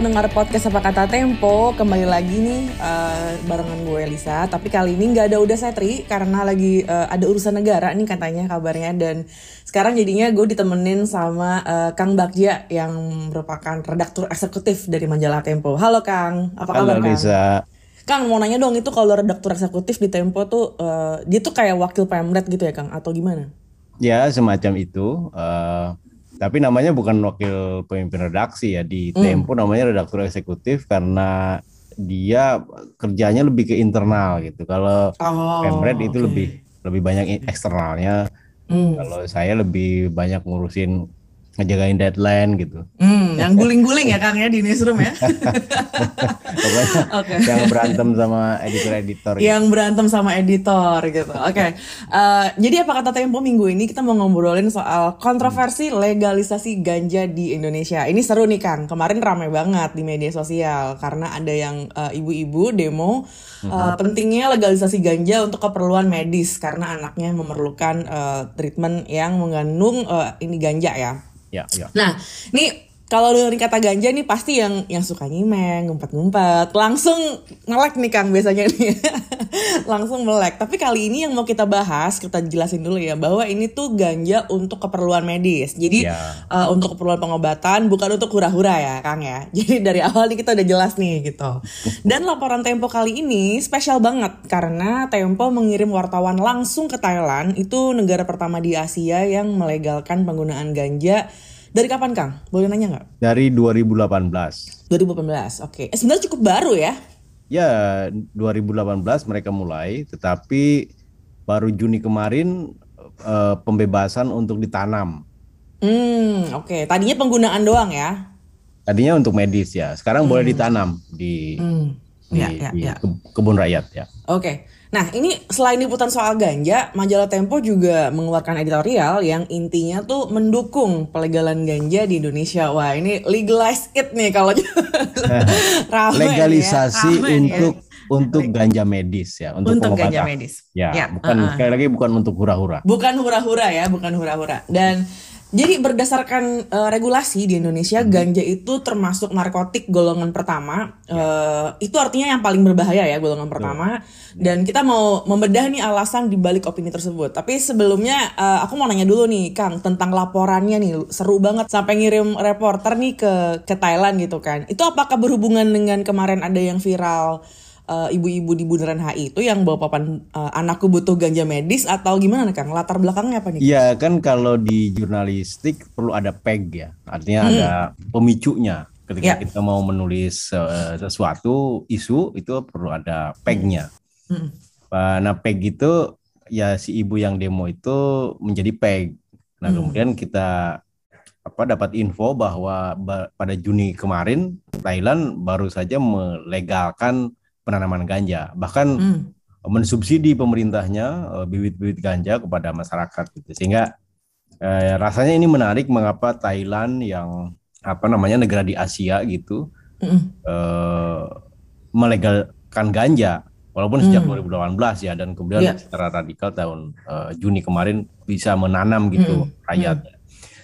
pendengar podcast apa kata Tempo Kembali lagi nih uh, barengan gue Lisa Tapi kali ini nggak ada Uda Setri Karena lagi uh, ada urusan negara nih katanya kabarnya Dan sekarang jadinya gue ditemenin sama uh, Kang Bagja Yang merupakan redaktur eksekutif dari majalah Tempo Halo Kang, apa kabar Halo, Kang? Lisa. Kang mau nanya dong itu kalau redaktur eksekutif di Tempo tuh uh, Dia tuh kayak wakil pemret gitu ya Kang? Atau gimana? Ya semacam itu. Uh, tapi namanya bukan wakil pemimpin redaksi ya di Hmm. Tempo namanya redaktur eksekutif karena dia kerjanya lebih ke internal gitu. Kalau Oh, Pemret itu oke. lebih lebih banyak eksternalnya. Hmm. Kalau saya lebih banyak ngurusin ngejagain deadline gitu. Hmm, yang guling-guling ya Kang ya di newsroom ya. Pokoknya Oke. yang berantem sama editor-editor. gitu. yang berantem sama editor gitu. Oke. Eh, jadi apa kata Tempo minggu ini kita mau ngobrolin soal kontroversi legalisasi ganja di Indonesia. Ini seru nih Kang. Kemarin ramai banget di media sosial karena ada yang eh, ibu-ibu demo eh, pentingnya legalisasi ganja untuk keperluan medis karena anaknya memerlukan eh, treatment yang mengandung eh, ini ganja ya. Ya, ya. Nah, ini kalau dengerin kata ganja nih pasti yang yang suka nyimeng, ngumpet-ngumpet, langsung melek nih Kang biasanya nih. langsung melek. Tapi kali ini yang mau kita bahas, kita jelasin dulu ya bahwa ini tuh ganja untuk keperluan medis. Jadi Ya. eh, untuk keperluan pengobatan bukan untuk hura-hura ya, Kang ya. Jadi dari awal nih kita udah jelas nih gitu. Dan laporan Tempo kali ini spesial banget karena Tempo mengirim wartawan langsung ke Thailand. Itu negara pertama di Asia yang melegalkan penggunaan ganja. Dari kapan Kang? Boleh nanya nggak? Dari 2018. 2018, oke. Eh, sebenarnya cukup baru ya. Ya, 2018 mereka mulai, tetapi baru Juni kemarin eh, pembebasan untuk ditanam. Hmm, oke. Tadinya penggunaan doang ya. Tadinya untuk medis ya, sekarang boleh ditanam di, Hmm. di, Ya, ya, di ya. ke- kebun rakyat ya. Oke. Nah, ini selain liputan soal ganja, majalah Tempo juga mengeluarkan editorial yang intinya tuh mendukung pelegalan ganja di Indonesia. Wah, ini legalize it nih kalau ya, Legalisasi ya. untuk untuk ganja medis ya, untuk, untuk pengobatan. ganja medis. Ya, Ya, bukan uh-uh. sekali lagi bukan untuk hura-hura. Bukan hura-hura ya, bukan hura-hura. Dan jadi berdasarkan eh, regulasi di Indonesia, Hmm. ganja itu termasuk narkotik golongan pertama. Ya. Eh, itu artinya yang paling berbahaya ya golongan pertama. Dan kita mau membedah nih alasan di balik opini tersebut. Tapi sebelumnya eh, aku mau nanya dulu nih, Kang, tentang laporannya nih seru banget sampai ngirim reporter nih ke ke Thailand gitu kan. Itu apakah berhubungan dengan kemarin ada yang viral? Eh, ibu-ibu di Bundaran HI itu yang bawa papan eh, anakku butuh ganja medis atau gimana nih Kang? Latar belakangnya apa nih? Iya kan kalau di jurnalistik perlu ada peg ya, artinya Hmm. ada pemicunya. Ketika Ya. kita mau menulis eh, sesuatu isu itu perlu ada pegnya. Hmm. Uh, Nah, PEG itu ya si ibu yang demo itu menjadi PEG. Nah, Hmm. kemudian kita apa dapat info bahwa ba- pada Juni kemarin Thailand baru saja melegalkan penanaman ganja, bahkan Hmm. mensubsidi pemerintahnya eh, bibit-bibit ganja kepada masyarakat gitu. Sehingga eh, rasanya ini menarik mengapa Thailand yang apa namanya negara di Asia gitu Mm-mm. eh, melegalkan ganja walaupun sejak Hmm. 2018 ya dan kemudian Iya. secara radikal tahun eh, Juni kemarin bisa menanam gitu Hmm. rakyat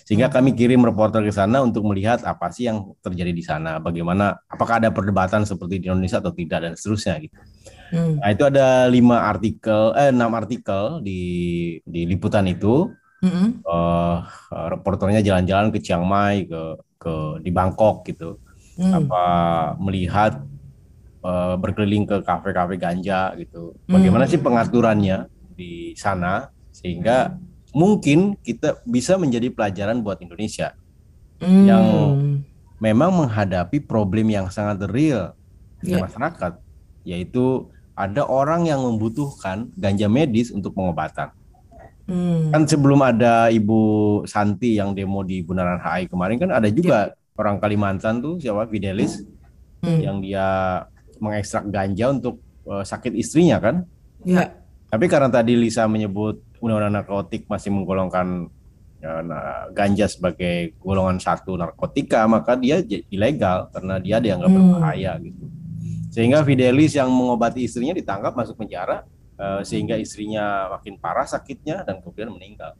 sehingga kami kirim reporter ke sana untuk melihat apa sih yang terjadi di sana bagaimana apakah ada perdebatan seperti di Indonesia atau tidak dan seterusnya gitu Hmm. nah itu ada lima artikel eh enam artikel di di liputan itu Mm-mm. eh reporternya jalan-jalan ke Chiang Mai ke ke di Bangkok gitu Hmm. apa melihat eh, berkeliling ke kafe-kafe ganja gitu. Bagaimana Hmm. sih pengaturannya di sana sehingga mungkin kita bisa menjadi pelajaran buat Indonesia Hmm. yang memang menghadapi problem yang sangat real di Iya. masyarakat yaitu ada orang yang membutuhkan ganja medis untuk pengobatan. Hmm. Kan sebelum ada Ibu Santi yang demo di Bundaran HI kemarin kan ada juga orang Kalimantan tuh siapa Fidelis Hmm. yang dia mengekstrak ganja untuk eh, sakit istrinya kan. Ya. Tapi karena tadi Lisa menyebut undang-undang narkotik masih menggolongkan ya, nah, ganja sebagai golongan satu narkotika, maka dia ilegal karena dia dianggap Hmm. berbahaya gitu. Sehingga Fidelis yang mengobati istrinya ditangkap masuk penjara eh, sehingga istrinya makin parah sakitnya dan kemudian meninggal.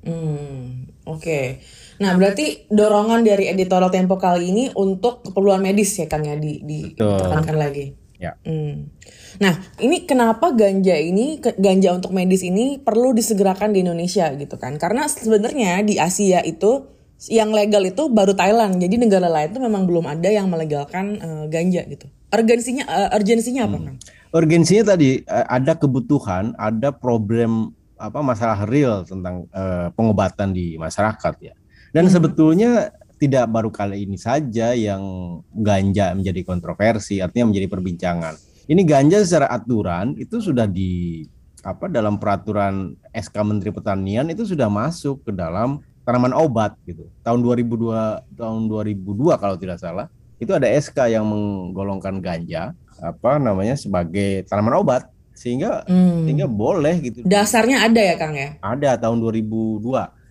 Hmm. Oke. Nah, berarti dorongan dari editorial Tempo kali ini untuk keperluan medis ya Kang ya di ditekankan lagi. Ya. Hmm. Nah, ini kenapa ganja ini ganja untuk medis ini perlu disegerakan di Indonesia gitu kan? Karena sebenarnya di Asia itu yang legal itu baru Thailand. Jadi negara lain itu memang belum ada yang melegalkan uh, ganja gitu. Urgensinya uh, urgensinya apa, hmm. Kang? Urgensinya tadi uh, ada kebutuhan, ada problem apa masalah real tentang uh, pengobatan di masyarakat ya. Dan hmm. sebetulnya tidak baru kali ini saja yang ganja menjadi kontroversi, artinya menjadi perbincangan. Ini ganja secara aturan itu sudah di apa dalam peraturan SK Menteri Pertanian itu sudah masuk ke dalam tanaman obat gitu. Tahun 2002 tahun 2002 kalau tidak salah, itu ada SK yang menggolongkan ganja apa namanya sebagai tanaman obat sehingga hmm. sehingga boleh gitu. Dasarnya ada ya Kang ya? Ada tahun 2002.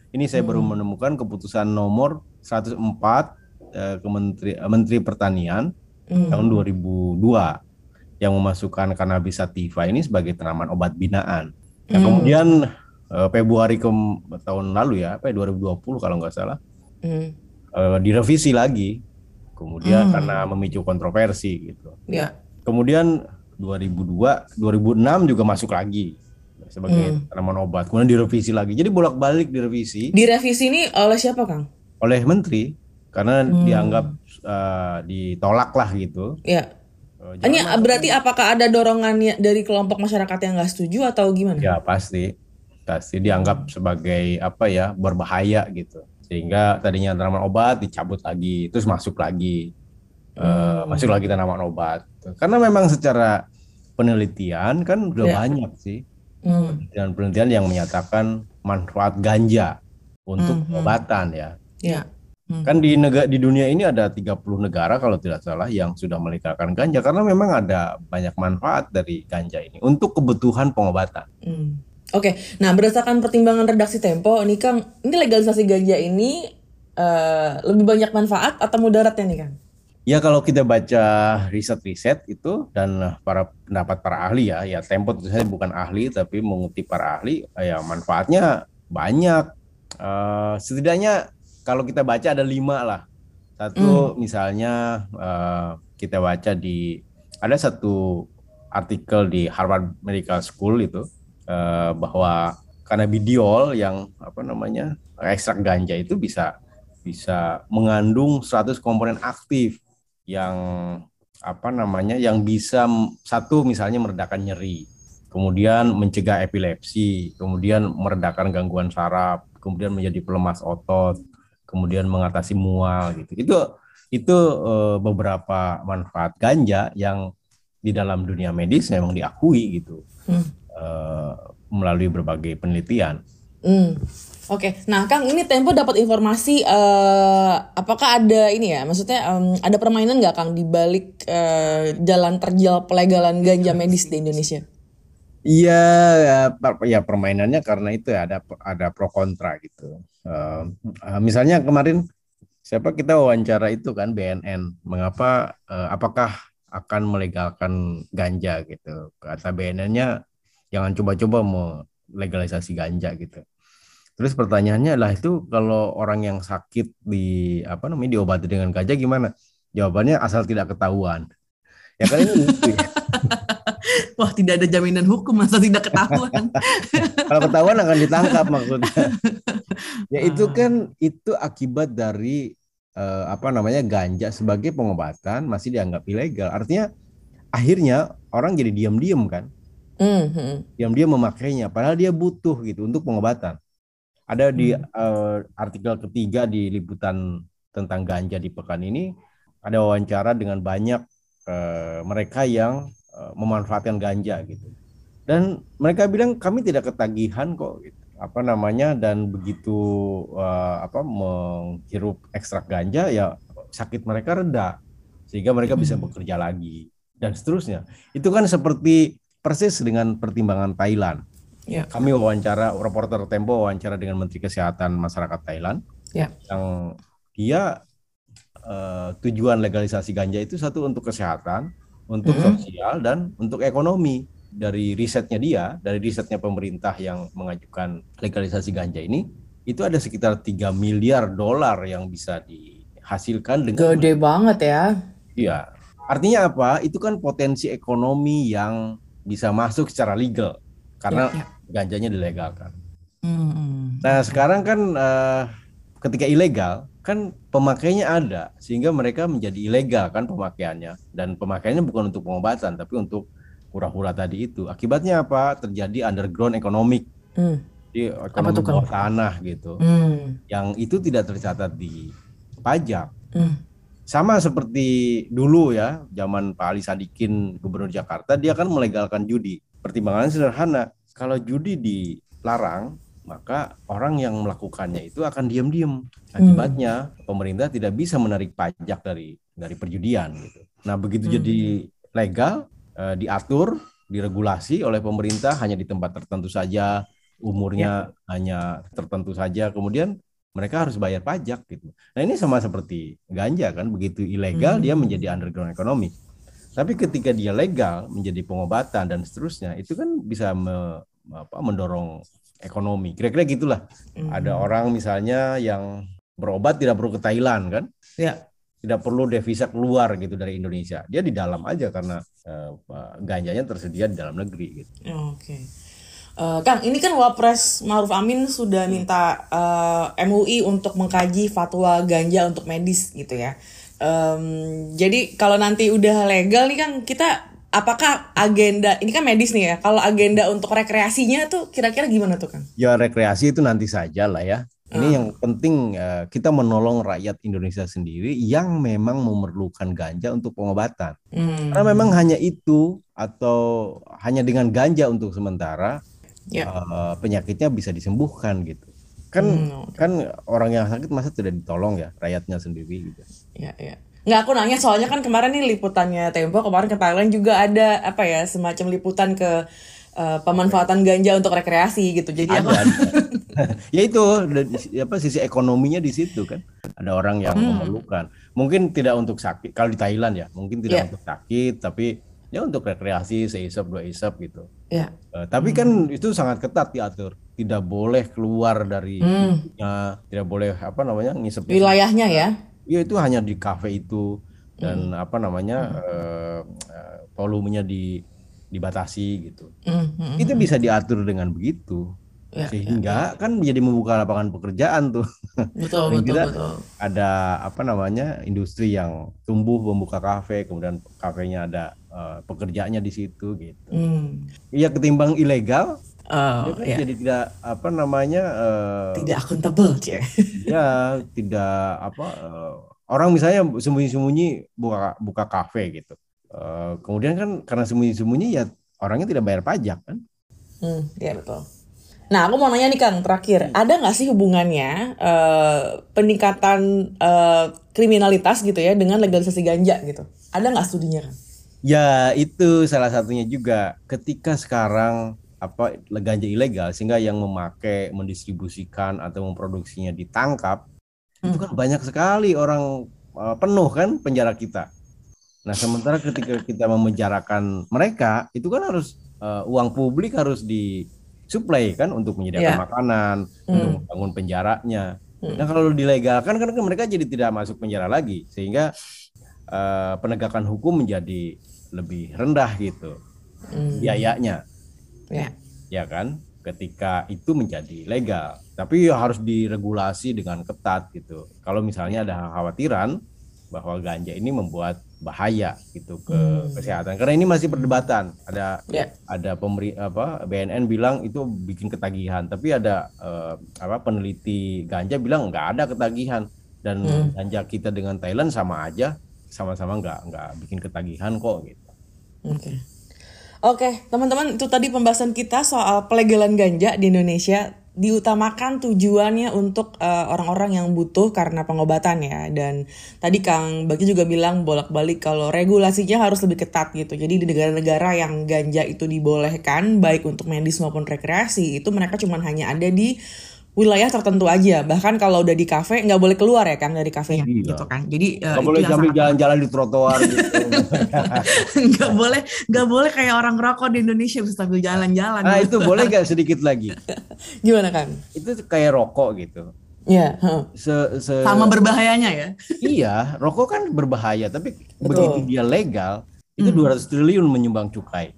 Ini saya hmm. baru menemukan keputusan nomor 104 eh, ke Menteri eh, Menteri Pertanian hmm. tahun 2002 yang memasukkan cannabis sativa ini sebagai tanaman obat binaan. Nah, hmm. kemudian eh, Februari ke tahun lalu ya, apa 2020 ya, kalau nggak salah, hmm. eh, direvisi lagi. Kemudian hmm. karena memicu kontroversi gitu. Ya. Kemudian 2002, 2006 juga masuk lagi sebagai hmm. tanaman obat. Kemudian direvisi lagi. Jadi bolak-balik direvisi. Direvisi ini oleh siapa, Kang? Oleh menteri karena hmm. dianggap uh, ditolak lah gitu. Ya. Uh, Ini berarti apakah ada dorongannya dari kelompok masyarakat yang nggak setuju atau gimana? Ya pasti, pasti dianggap sebagai apa ya berbahaya gitu. Sehingga tadinya tanaman obat dicabut lagi, terus masuk lagi, uh, hmm. masuk lagi tanaman obat. Karena memang secara penelitian kan udah ya. banyak sih, hmm. dan penelitian yang menyatakan manfaat ganja untuk hmm. obatan ya Ya. Hmm. Kan di negara di dunia ini ada 30 negara kalau tidak salah yang sudah melegalkan ganja karena memang ada banyak manfaat dari ganja ini untuk kebutuhan pengobatan. Hmm. Oke, okay. nah berdasarkan pertimbangan redaksi Tempo, ini kan ini legalisasi ganja ini uh, lebih banyak manfaat atau mudaratnya nih kan? Ya kalau kita baca riset-riset itu dan para pendapat para ahli ya, ya Tempo tentu saja bukan ahli tapi mengutip para ahli, ya manfaatnya banyak. Uh, setidaknya kalau kita baca ada lima lah. Satu hmm. misalnya uh, kita baca di ada satu artikel di Harvard Medical School itu uh, bahwa cannabidiol yang apa namanya ekstrak ganja itu bisa bisa mengandung 100 komponen aktif yang apa namanya yang bisa satu misalnya meredakan nyeri, kemudian mencegah epilepsi, kemudian meredakan gangguan saraf, kemudian menjadi pelemas otot, kemudian mengatasi mual gitu. Itu itu uh, beberapa manfaat ganja yang di dalam dunia medis memang diakui gitu hmm. uh, melalui berbagai penelitian. Hmm. Oke, okay. nah Kang ini Tempo dapat informasi uh, apakah ada ini ya, maksudnya um, ada permainan nggak Kang di balik uh, jalan terjal pelegalan ganja medis di Indonesia? Iya, ya, ya permainannya karena itu ya ada ada pro kontra gitu. Uh, misalnya kemarin siapa kita wawancara itu kan BNN, mengapa uh, apakah akan melegalkan ganja gitu? Kata BNN-nya jangan coba-coba mau legalisasi ganja gitu. Terus pertanyaannya adalah itu kalau orang yang sakit di apa namanya diobati dengan ganja gimana? Jawabannya asal tidak ketahuan. Ya kan ini Wah, tidak ada jaminan hukum masa tidak ketahuan. Kalau ketahuan akan ditangkap maksudnya. ya itu ah. kan itu akibat dari uh, apa namanya ganja sebagai pengobatan masih dianggap ilegal. Artinya akhirnya orang jadi diam-diam kan. Mm-hmm. Diam-diam memakainya padahal dia butuh gitu untuk pengobatan. Ada di mm. uh, artikel ketiga di liputan tentang ganja di pekan ini ada wawancara dengan banyak uh, mereka yang memanfaatkan ganja gitu. Dan mereka bilang kami tidak ketagihan kok gitu apa namanya dan begitu uh, apa menghirup ekstrak ganja ya sakit mereka reda sehingga mereka bisa hmm. bekerja lagi dan seterusnya itu kan seperti persis dengan pertimbangan Thailand ya. kami wawancara reporter Tempo wawancara dengan Menteri Kesehatan Masyarakat Thailand ya. yang dia uh, tujuan legalisasi ganja itu satu untuk kesehatan untuk -hmm. sosial dan untuk ekonomi dari risetnya dia, dari risetnya pemerintah yang mengajukan legalisasi ganja ini, itu ada sekitar 3 miliar dolar yang bisa dihasilkan dengan Gede banget ya. Iya. Artinya apa? Itu kan potensi ekonomi yang bisa masuk secara legal karena Ya, ya. ganjanya dilegalkan. Hmm. Nah, sekarang kan eh, ketika ilegal kan pemakainya ada sehingga mereka menjadi ilegal kan pemakaiannya dan pemakaiannya bukan untuk pengobatan tapi untuk hura-hura tadi itu. Akibatnya apa? Terjadi underground economic Hmm. di ekonomi bawah tanah gitu. Hmm. Yang itu tidak tercatat di pajak. Hmm. Sama seperti dulu ya, zaman Pak Ali Sadikin Gubernur Jakarta, dia kan melegalkan judi. Pertimbangannya sederhana, kalau judi dilarang, maka orang yang melakukannya itu akan diam-diam. Akibatnya pemerintah tidak bisa menarik pajak dari dari perjudian gitu. Nah, begitu Hmm. jadi legal, eh, diatur, diregulasi oleh pemerintah hanya di tempat tertentu saja, umurnya hanya tertentu saja, kemudian mereka harus bayar pajak gitu. Nah ini sama seperti ganja kan, begitu ilegal Hmm. dia menjadi underground economy. Tapi ketika dia legal menjadi pengobatan dan seterusnya, itu kan bisa me- apa, mendorong ekonomi. Kira-kira gitulah. Hmm. Ada orang misalnya yang berobat tidak perlu ke Thailand kan, Ya. tidak perlu devisa keluar gitu dari Indonesia. Dia di dalam aja karena eh, ganjanya tersedia di dalam negeri gitu. Oke. Eh, Kang, ini kan Wapres Maruf Amin sudah minta eh, MUI untuk mengkaji fatwa ganja untuk medis gitu ya. Em, jadi kalau nanti udah legal nih kan kita apakah agenda ini kan medis nih ya. Kalau agenda untuk rekreasinya tuh kira-kira gimana tuh Kang? Ya rekreasi itu nanti saja lah ya. Ini Hmm. yang penting eh, kita menolong rakyat Indonesia sendiri yang memang memerlukan ganja untuk pengobatan. Hmm. Karena memang hanya itu atau hanya dengan ganja untuk sementara Ya. eh, penyakitnya bisa disembuhkan gitu. Kan Hmm. kan orang yang sakit masa tidak ditolong ya rakyatnya sendiri gitu. Ya, ya. Nggak aku nanya soalnya kan kemarin nih liputannya Tempo kemarin ke Thailand juga ada apa ya semacam liputan ke eh, pemanfaatan ganja untuk rekreasi gitu. Jadi Ada, ada. ya itu dan apa sisi ekonominya di situ kan. Ada orang yang Hmm. memerlukan. Mungkin tidak untuk sakit. Kalau di Thailand ya, mungkin tidak Iya. untuk sakit, tapi ya untuk rekreasi seisap dua isap gitu. ya. Eh, tapi kan itu sangat ketat diatur. Tidak boleh keluar dari Hmm. tidak boleh apa namanya ngisep. Wilayahnya ya. Ya itu hanya di kafe itu dan Hmm. apa namanya eh, eh, volumenya di dibatasi gitu. Hmm, hmm, Itu bisa diatur dengan begitu. Ya, Sehingga kan menjadi membuka lapangan pekerjaan tuh. Betul, betul, kita betul. ada apa namanya industri yang tumbuh membuka kafe, kemudian kafenya ada eh, pekerjaannya di situ gitu. Hmm. Iya ketimbang ilegal, Oh, dia kan ya. jadi tidak apa namanya eh, Tidak akuntabel, Cie. ya tidak apa eh, orang misalnya sembunyi-sembunyi buka buka kafe gitu. Eh, kemudian kan karena sembunyi-sembunyi ya orangnya tidak bayar pajak kan. Hmm, ya betul. Nah, aku mau nanya nih Kang, terakhir, ada nggak sih hubungannya eh, peningkatan eh, kriminalitas gitu ya dengan legalisasi ganja gitu? Ada nggak studinya kan? Ya itu salah satunya juga ketika sekarang apa ganja ilegal sehingga yang memakai, mendistribusikan atau memproduksinya ditangkap itu kan banyak sekali orang uh, penuh kan penjara kita. Nah sementara ketika kita memenjarakan mereka itu kan harus uh, uang publik harus disuplai kan untuk menyediakan Ya. makanan, untuk membangun penjaranya. Nah kalau dilegalkan kan mereka jadi tidak masuk penjara lagi sehingga uh, penegakan hukum menjadi lebih rendah gitu Hmm, biayanya ya. ya kan? Ketika itu menjadi legal. Tapi ya harus diregulasi dengan ketat gitu. Kalau misalnya ada kekhawatiran bahwa ganja ini membuat bahaya gitu ke kesehatan. Karena ini masih perdebatan. Ada Ya. ada pemberi apa BNN bilang itu bikin ketagihan. Tapi ada eh, apa peneliti ganja bilang nggak ada ketagihan. Dan ganja kita dengan Thailand sama aja sama-sama nggak nggak bikin ketagihan kok gitu. Oke. Oke, teman-teman, itu tadi pembahasan kita soal pelegalan ganja di Indonesia diutamakan tujuannya untuk eh, orang-orang yang butuh karena pengobatan ya. Dan tadi Kang Bagi juga bilang bolak-balik kalau regulasinya harus lebih ketat gitu. Jadi di negara-negara yang ganja itu dibolehkan baik untuk medis maupun rekreasi itu mereka cuma hanya ada di wilayah tertentu aja. Bahkan kalau udah di kafe nggak boleh keluar ya kan dari kafenya Iya. gitu kan. Jadi uh, Nggak itu boleh yang sambil jalan-jalan di trotoar gitu. nggak boleh nggak boleh kayak orang rokok di Indonesia bisa sambil jalan-jalan. nah itu boleh nggak sedikit lagi? Gimana kan? Itu kayak rokok gitu. Ya. Se, se- sama berbahayanya ya. Iya, rokok kan berbahaya, tapi Betul. begitu dia legal, itu 200 triliun menyumbang cukai.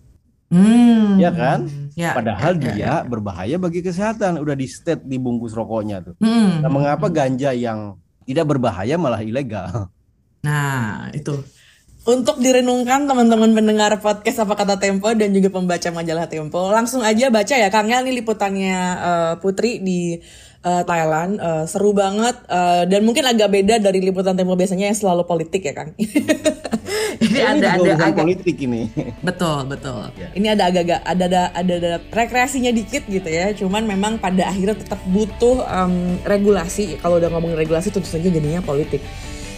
Hmm. Ya kan? Ya. Padahal ya, ya, dia berbahaya bagi kesehatan, udah di state di bungkus rokoknya tuh. Hmm. Nah, mengapa ganja yang tidak berbahaya malah ilegal? Nah, itu. Untuk direnungkan teman-teman pendengar podcast apa kata Tempo dan juga pembaca majalah Tempo, langsung aja baca ya Kang Ngel nih liputannya eh, Putri di eh, Thailand, Eh, seru banget eh, dan mungkin agak beda dari liputan Tempo biasanya yang selalu politik ya Kang. Ini ada ada agak politik ini. Betul, betul. Ya. Ini ada agak-agak ada ada ada, ada rekreasinya dikit gitu ya. Cuman memang pada akhirnya tetap butuh em, regulasi. Kalau udah ngomongin regulasi tentu saja jadinya politik.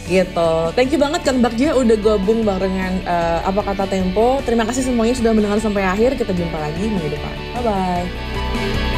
Gitu. Thank you banget Kang Bagja udah gabung barengan eh, apa kata Tempo. Terima kasih semuanya sudah mendengar sampai akhir. Kita jumpa lagi minggu depan. Bye bye.